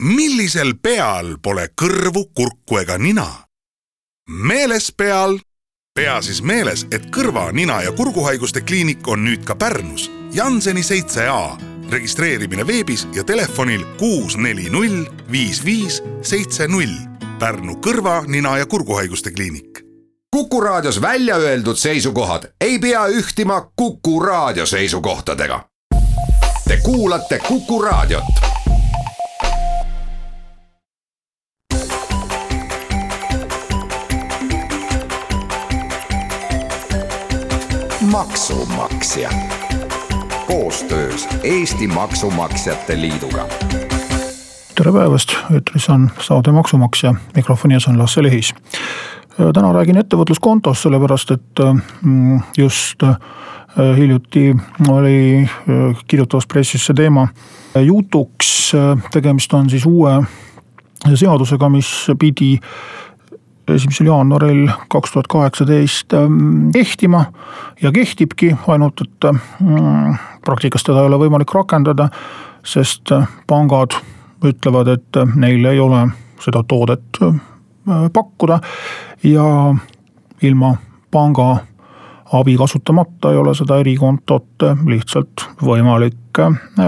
millisel peal pole kõrvu, kurku ega nina? meeles peal. pea siis meeles, et kõrva, nina ja kurguhaiguste kliinik on nüüd ka Pärnus, Janseni seitse A. registreerimine veebis ja telefonil kuus, neli, null, viis, viis, seitse, null. Pärnu kõrva, nina ja kurguhaiguste kliinik Kuku Raadios välja öeldud seisukohad ei pea ühtima Kuku Raadio seisukohtadega. Te kuulate Kuku Raadiot. Maksumaksja. Koostöös Eesti Maksumaksjate Liiduga. Tere päevast, eetris on saade Maksumaksja, mikrofoni ees on Lasse Lehis. Äh, täna räägin ettevõtluskontost, sellepärast et mm, just äh, hiljuti oli äh, kirjutavas pressis see teema jutuks. tegemist on siis uue seadusega, mis pidi esimesel jaanuaril kaks tuhat kaheksateist kehtima ja kehtibki, ainult et mm, praktikas teda ei ole võimalik rakendada, sest pangad ütlevad, et neil ei ole seda toodet pakkuda ja ilma panga abi kasutamata ei ole seda erikontot lihtsalt võimalik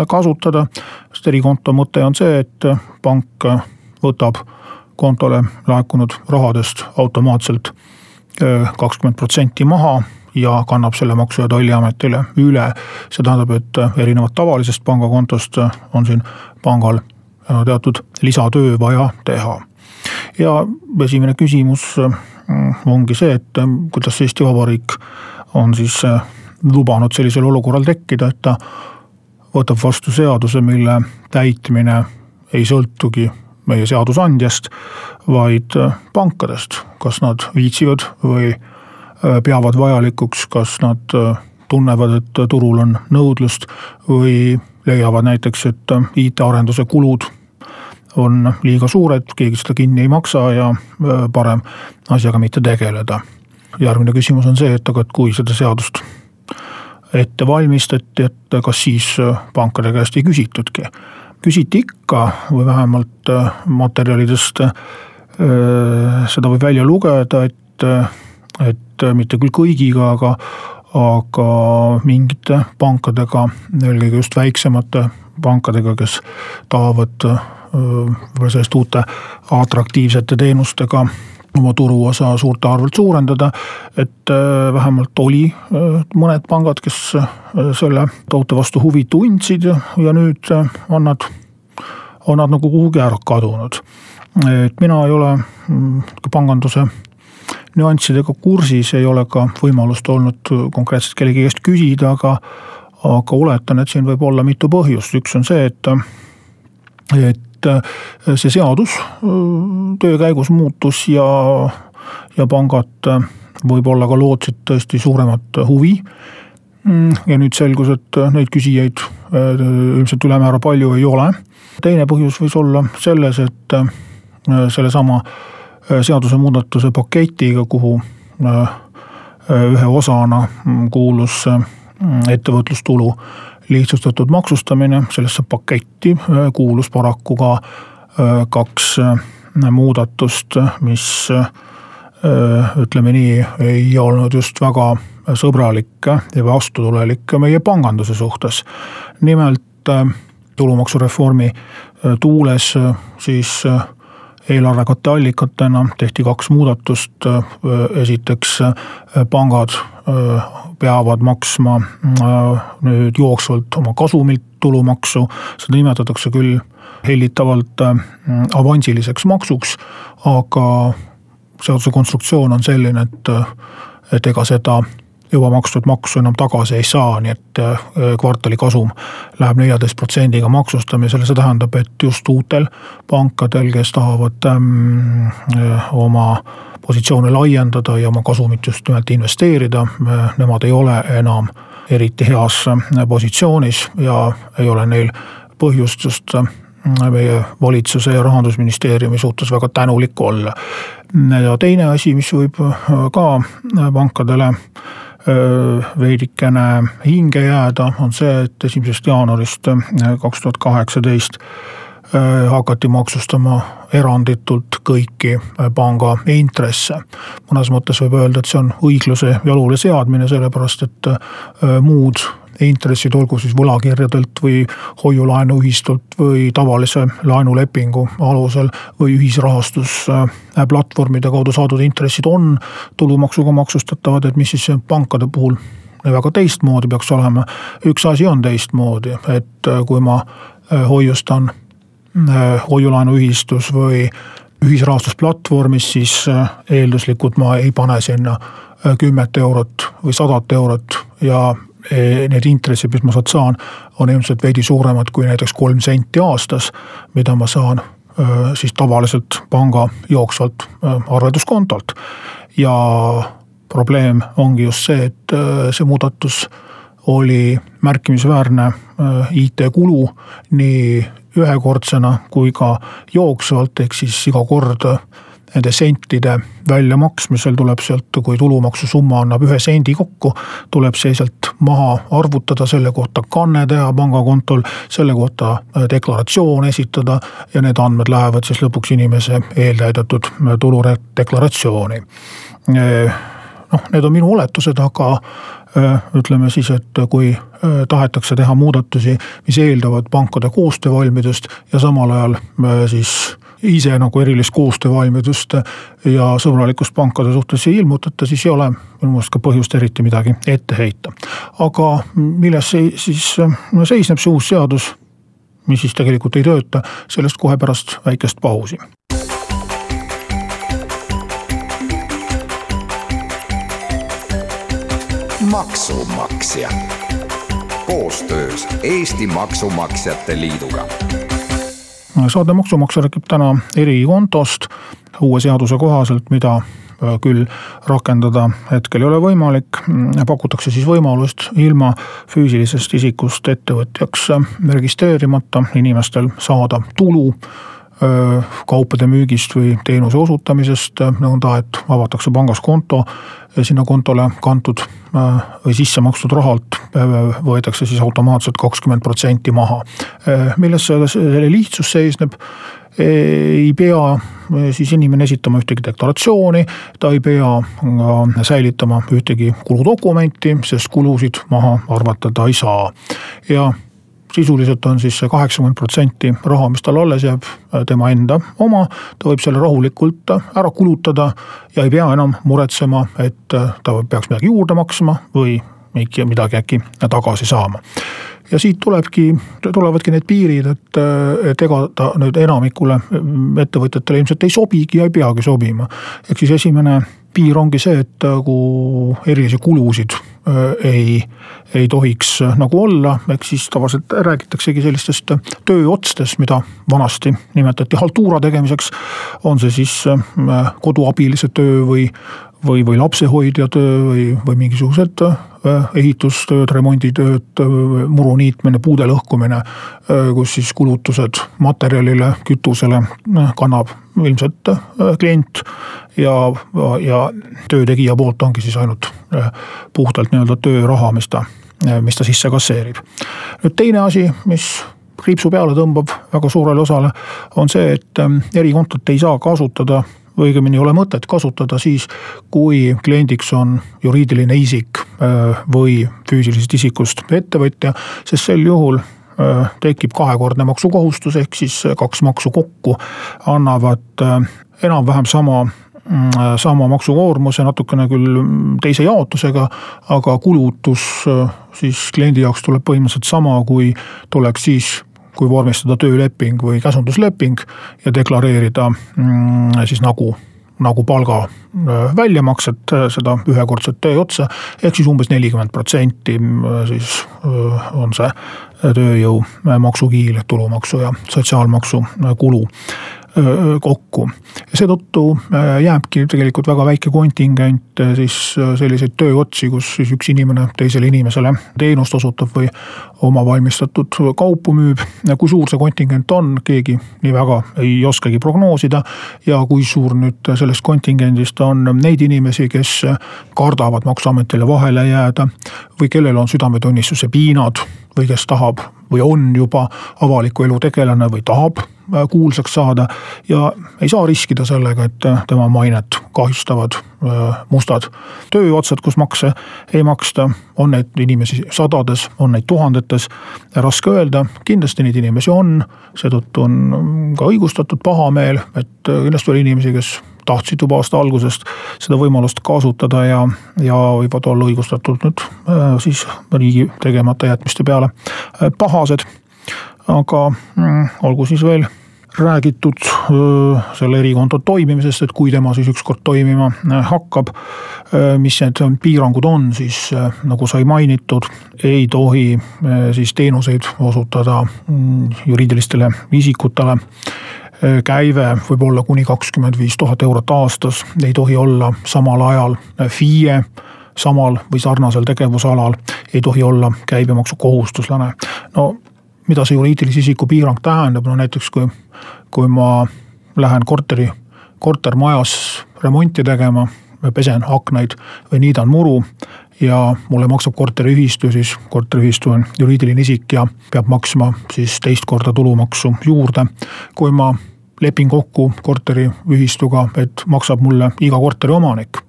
kasutada. sest erikonto mõte on see, et pank võtab kontole laekunud rahadest automaatselt kakskümmend protsenti maha ja kannab selle Maksu- ja Tolliametile üle. see tähendab, et erinevalt tavalisest pangakontost on siin pangal teatud lisatöö vaja teha ja esimene küsimus ongi see, et kuidas Eesti Vabariik on siis äh, lubanud sellisel olukorral tekkida, et ta võtab vastu seaduse, mille täitmine ei sõltugi meie seadusandjast, vaid äh, pankadest, kas nad viitsivad või äh, peavad vajalikuks, kas nad tunnevad, et turul on nõudlust või leiavad näiteks, et IT-arenduse kulud on liiga suured, keegi seda kinni ei maksa ja parem asjaga mitte tegeleda. järgmine küsimus on see, et aga, et kui seda seadust ette valmistati, et kas siis pankade käest ei küsitudki. Küsiti ikka või vähemalt materjalidest seda võib välja lugeda, et, et mitte küll kõigiga, aga, aga mingite pankadega, eelkõige just väiksemate pankadega, kes tahavad võib-olla selliste uute atraktiivsete teenustega oma turuosa suurte arvelt suurendada. et äh, vähemalt oli äh, mõned pangad, kes äh, selle toote vastu huvi tundsid ja nüüd on nad, on nad nagu kuhugi ära kadunud. et mina ei ole mm, panganduse nüanssidega kursis, ei ole ka võimalust olnud konkreetselt kellegi käest küsida, aga, aga oletan, et siin võib olla mitu põhjust, üks on see, et, et et äh, see seadus äh, töö käigus muutus ja, ja pangad äh, võib-olla ka lootsid tõesti suuremat huvi. Mm, ja nüüd selgus, et neid küsijaid ilmselt ülemäära palju ei ole. teine põhjus võis olla selles, et sellesama seadusemuudatuse paketiga, kuhu ühe osana mm, kuulus ettevõtlustulu lihtsustatud maksustamine, sellesse paketti äh, kuulus paraku ka äh, kaks äh, muudatust, mis ütleme nii, ei olnud just väga sõbralik ja vastutulelik meie panganduse suhtes. nimelt tulumaksureformi tuules siis eelarve katteallikatena tehti kaks muudatust. esiteks pangad peavad maksma nüüd jooksvalt oma kasumilt tulumaksu, seda nimetatakse küll hellitavalt avansiliseks maksuks, aga seaduse konstruktsioon on selline, et, et ega seda juba makstud maksu enam tagasi ei saa, nii et äh, kvartali kasum läheb neljateist protsendiga maksustamisele, see tähendab, et just uutel pankadel, kes tahavad ähm, äh, oma positsioone laiendada ja oma kasumit just nimelt investeerida, äh, nemad ei ole enam eriti heas positsioonis ja ei ole neil põhjust just meie valitsuse ja rahandusministeeriumi suhtes väga tänulik olla. ja teine asi, mis võib ka pankadele veidikene hinge jääda, on see, et esimesest jaanuarist kaks tuhat kaheksateist hakati maksustama eranditult kõiki panga intresse. mõnes mõttes võib öelda, et see on õigluse jalule seadmine, sellepärast et muud intressid, olgu siis võlakirjadelt või hoiu-laenuühistult või tavalise laenulepingu alusel või ühisrahastusplatvormide kaudu saadud intressid on tulumaksuga maksustatavad, et mis siis pankade puhul väga teistmoodi peaks olema. üks asi on teistmoodi, et kui ma hoiustan hoiu-laenuühistus või ühisrahastusplatvormis, siis eelduslikult ma ei pane sinna kümmet eurot või sadat eurot ja need intressid, mis ma sealt saan, on ilmselt veidi suuremad kui näiteks kolm senti aastas, mida ma saan siis tavaliselt panga jooksvalt arvelduskontolt. ja probleem ongi just see, et see muudatus oli märkimisväärne IT-kulu nii ühekordsena kui ka jooksvalt, ehk siis iga kord nende sentide väljamaksmisel tuleb sealt, kui tulumaksusumma annab ühe sendi kokku, tuleb see sealt maha arvutada, selle kohta kanne teha pangakontol, selle kohta äh, deklaratsioon esitada ja need andmed lähevad siis lõpuks inimese eeltäidetud äh, tuludeklaratsiooni. Äh, noh, need on minu oletused, aga ütleme siis, et kui tahetakse teha muudatusi, mis eeldavad pankade koostöövalmidust ja samal ajal siis ise nagu erilist koostöövalmidust ja sõbralikkust pankade suhtes ei ilmutata, siis ei ole minu meelest ka põhjust eriti midagi ette heita. aga milles see siis seisneb see uus seadus, mis siis tegelikult ei tööta, sellest kohe pärast väikest pausi. maksumaksja koostöös Eesti Maksumaksjate Liiduga saade Maksumaksja räägib täna erikontost uue seaduse kohaselt, mida äh, küll rakendada hetkel ei ole võimalik, pakutakse siis võimalust ilma füüsilisest isikust ettevõtjaks registreerimata inimestel saada tulu äh, kaupade müügist või teenuse osutamisest, nõnda et avatakse pangas konto sinna kontole kantud äh, või sisse makstud rahalt äh, võetakse siis automaatselt kakskümmend protsenti maha. Äh, milles selle lihtsus seisneb? ei pea siis inimene esitama ühtegi deklaratsiooni, ta ei pea säilitama ühtegi kuludokumenti, sest kulusid maha arvata ta ei saa. ja sisuliselt on siis see kaheksakümmend protsenti raha, mis tal alles jääb, tema enda oma. ta võib selle rahulikult ära kulutada ja ei pea enam muretsema, et ta peaks midagi juurde maksma või midagi äkki tagasi saama ja siit tulebki, tulevadki need piirid, et, et ega ta nüüd enamikule ettevõtjatele ilmselt ei sobigi ja ei peagi sobima. ehk siis esimene piir ongi see, et kui erilisi kulusid ei, ei tohiks nagu olla, ehk siis tavaliselt räägitaksegi sellistest tööotstest, mida vanasti nimetati haltuura tegemiseks. on see siis koduabilise töö või, või, või lapsehoidja töö või, või mingisugused ehitustööd, remonditööd, muru niitmine, puude lõhkumine, kus siis kulutused materjalile, kütusele kannab ilmselt klient ja, ja töö tegija poolt ongi siis ainult puhtalt nii-öelda tööraha, mis ta, mis ta sisse kasseerib. nüüd teine asi, mis kriipsu peale tõmbab väga suurele osale, on see, et erikontot ei saa kasutada õigemini ei ole mõtet kasutada siis, kui kliendiks on juriidiline isik äh, või füüsilisest isikust ettevõtja, sest sel juhul äh, tekib kahekordne maksukohustus, ehk siis kaks maksu kokku annavad äh, enam-vähem sama mm, sama maksukoormuse, natukene küll teise jaotusega, aga kulutus siis kliendi jaoks tuleb põhimõtteliselt sama, kui tuleks siis kui vormistada tööleping või käsundusleping ja deklareerida mm, siis nagu nagu palga äh, väljamakset, äh, seda ühekordset tööotsa, ehk siis umbes nelikümmend protsenti äh, siis on see tööjõu maksukiil, tulumaksu ja sotsiaalmaksu kulu kokku. seetõttu jääbki tegelikult väga väike kontingent siis selliseid tööotsi, kus siis üks inimene teisele inimesele teenust osutab või oma valmistatud kaupu müüb. kui suur see kontingent on, keegi nii väga ei oskagi prognoosida. ja kui suur nüüd sellest kontingendist on neid inimesi, kes kardavad maksuametile vahele jääda või kellel on südametunnistuse piinad või kes tahab või on juba avaliku elu tegelane või tahab kuulsaks saada ja ei saa riskida sellega, et tema mainet kahjustavad mustad tööotsad, kus makse ei maksta. on neid inimesi sadades, on neid tuhandetes, raske öelda, kindlasti neid inimesi on, seetõttu on ka õigustatud pahameel, et kindlasti oli inimesi, kes tahtsid juba aasta algusest seda võimalust kasutada ja, ja võivad olla õigustatult nüüd siis riigi tegemata jätmiste peale pahased aga mm, olgu siis veel räägitud selle erikonto toimimisest, et kui tema siis ükskord toimima hakkab. mis need piirangud on, siis nagu sai mainitud, ei tohi siis teenuseid osutada mm, juriidilistele isikutele. käive võib olla kuni kakskümmend viis tuhat eurot aastas, ei tohi olla samal ajal FIE samal või sarnasel tegevusalal ei tohi olla käibemaksukohustuslane. no mida see juriidilise isiku piirang tähendab, no näiteks kui, kui ma lähen korteri, kortermajas remonti tegema, pesen aknaid või niidan muru ja mulle maksab korteriühistu, siis korteriühistu on juriidiline isik ja peab maksma siis teist korda tulumaksu juurde. kui ma lepin kokku korteriühistuga, et maksab mulle iga korteri omanik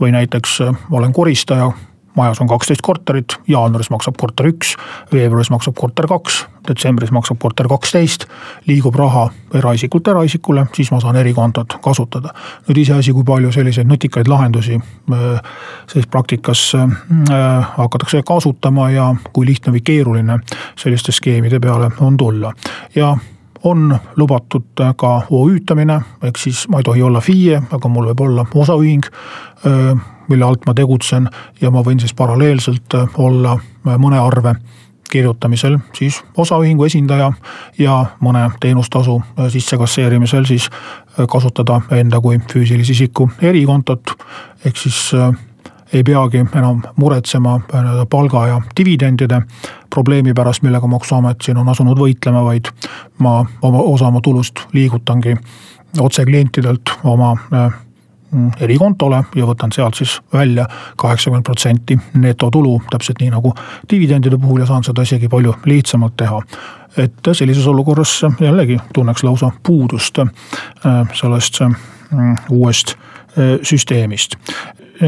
või näiteks olen koristaja majas on kaksteist korterit, jaanuaris maksab korter üks, veebruaris maksab korter kaks, detsembris maksab korter kaksteist. liigub raha eraisikult eraisikule, siis ma saan erikontot kasutada. nüüd iseasi, kui palju selliseid nutikaid lahendusi äh, siis praktikas äh, hakatakse kasutama ja kui lihtne või keeruline selliste skeemide peale on tulla ja on lubatud ka OÜ-tamine, ehk siis ma ei tohi olla FIE, aga mul võib olla osaühing äh, mille alt ma tegutsen ja ma võin siis paralleelselt äh, olla äh, mõne arve kirjutamisel siis osaühingu esindaja ja mõne teenustasu äh, sissekasseerimisel siis kasutada enda kui füüsilise isiku erikontot. ehk siis ei peagi enam muretsema palga ja dividendide probleemi pärast, millega maksuamet siin on asunud võitlema, vaid ma oma osa oma tulust liigutangi otse klientidelt oma erikontole ja võtan sealt siis välja kaheksakümmend protsenti netotulu, täpselt nii nagu dividendide puhul ja saan seda isegi palju lihtsamalt teha. et sellises olukorras jällegi tunneks lausa puudust äh, sellest mm, uuest äh, süsteemist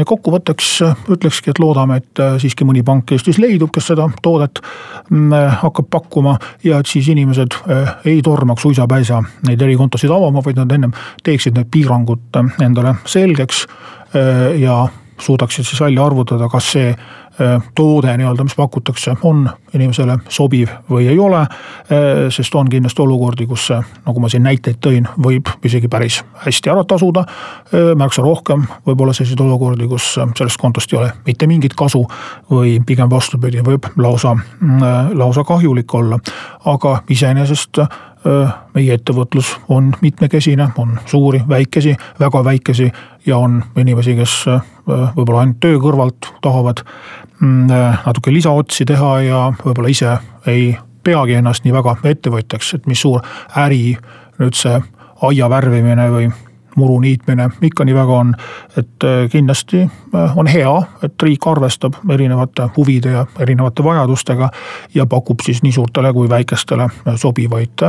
kokkuvõtteks ütlekski, et loodame, et äh, siiski mõni pank Eestis leidub, kes seda toodet mm, äh, hakkab pakkuma ja et siis inimesed äh, ei tormaks uisapäisa neid erikontosid avama, vaid nad ennem teeksid need piirangud endale selgeks ja suudaksid siis välja arvutada, kas see Äh, toode nii-öelda, mis pakutakse, on inimesele sobiv või ei ole. Äh, sest on kindlasti olukordi, kus nagu ma siin näiteid tõin, võib isegi päris hästi ära tasuda. Äh, märksa rohkem võib olla selliseid olukordi, kus sellest kontost ei ole mitte mingit kasu või pigem vastupidi, võib lausa, lausa kahjulik olla. aga iseenesest meie ettevõtlus on mitmekesine, on suuri, väikesi, väga väikesi ja on inimesi, kes võib-olla ainult töö kõrvalt tahavad Mm, natuke lisaotsi teha ja võib-olla ise ei peagi ennast nii väga ettevõtjaks, et mis suur äri nüüd see aia värvimine või muru niitmine ikka nii väga on. et äh, kindlasti äh, on hea, et riik arvestab erinevate huvide ja erinevate vajadustega ja pakub siis nii suurtele kui väikestele sobivaid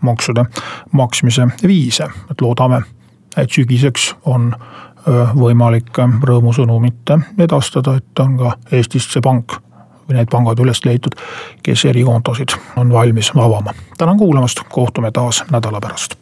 maksude maksmise viise, et loodame, et sügiseks on võimalik rõõmusõnumit edastada, et on ka Eestis see pank või need pangad üles leitud, kes erikontosid on valmis avama. tänan kuulamast, kohtume taas nädala pärast.